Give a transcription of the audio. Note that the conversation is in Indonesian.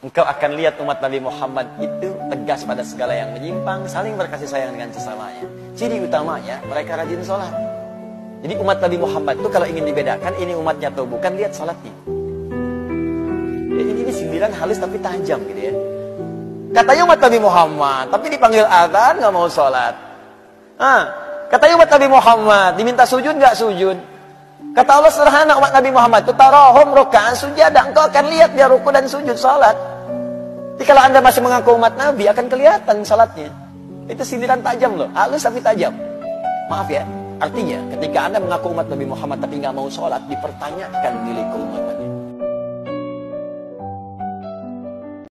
Engkau akan lihat umat Nabi Muhammad itu tegas pada segala yang menyimpang, saling berkasih sayang dengan sesamanya. Ciri utamanya, mereka rajin sholat. Jadi umat Nabi Muhammad itu kalau ingin dibedakan, ini umatnya atau bukan, lihat sholatnya. Ya, ini, ini sindiran halus tapi tajam gitu ya. Katanya umat Nabi Muhammad, tapi dipanggil adzan nggak mau sholat. Ah, katanya umat Nabi Muhammad, diminta sujud nggak sujud. Kata Allah sederhana umat Nabi Muhammad itu tarahum rokaan sujadah. Engkau akan lihat dia ruku dan sujud salat. Jadi kalau anda masih mengaku umat Nabi akan kelihatan salatnya. Itu sindiran tajam loh, halus tapi tajam. Maaf ya, artinya ketika anda mengaku umat Nabi Muhammad tapi nggak mau sholat, dipertanyakan milik umat.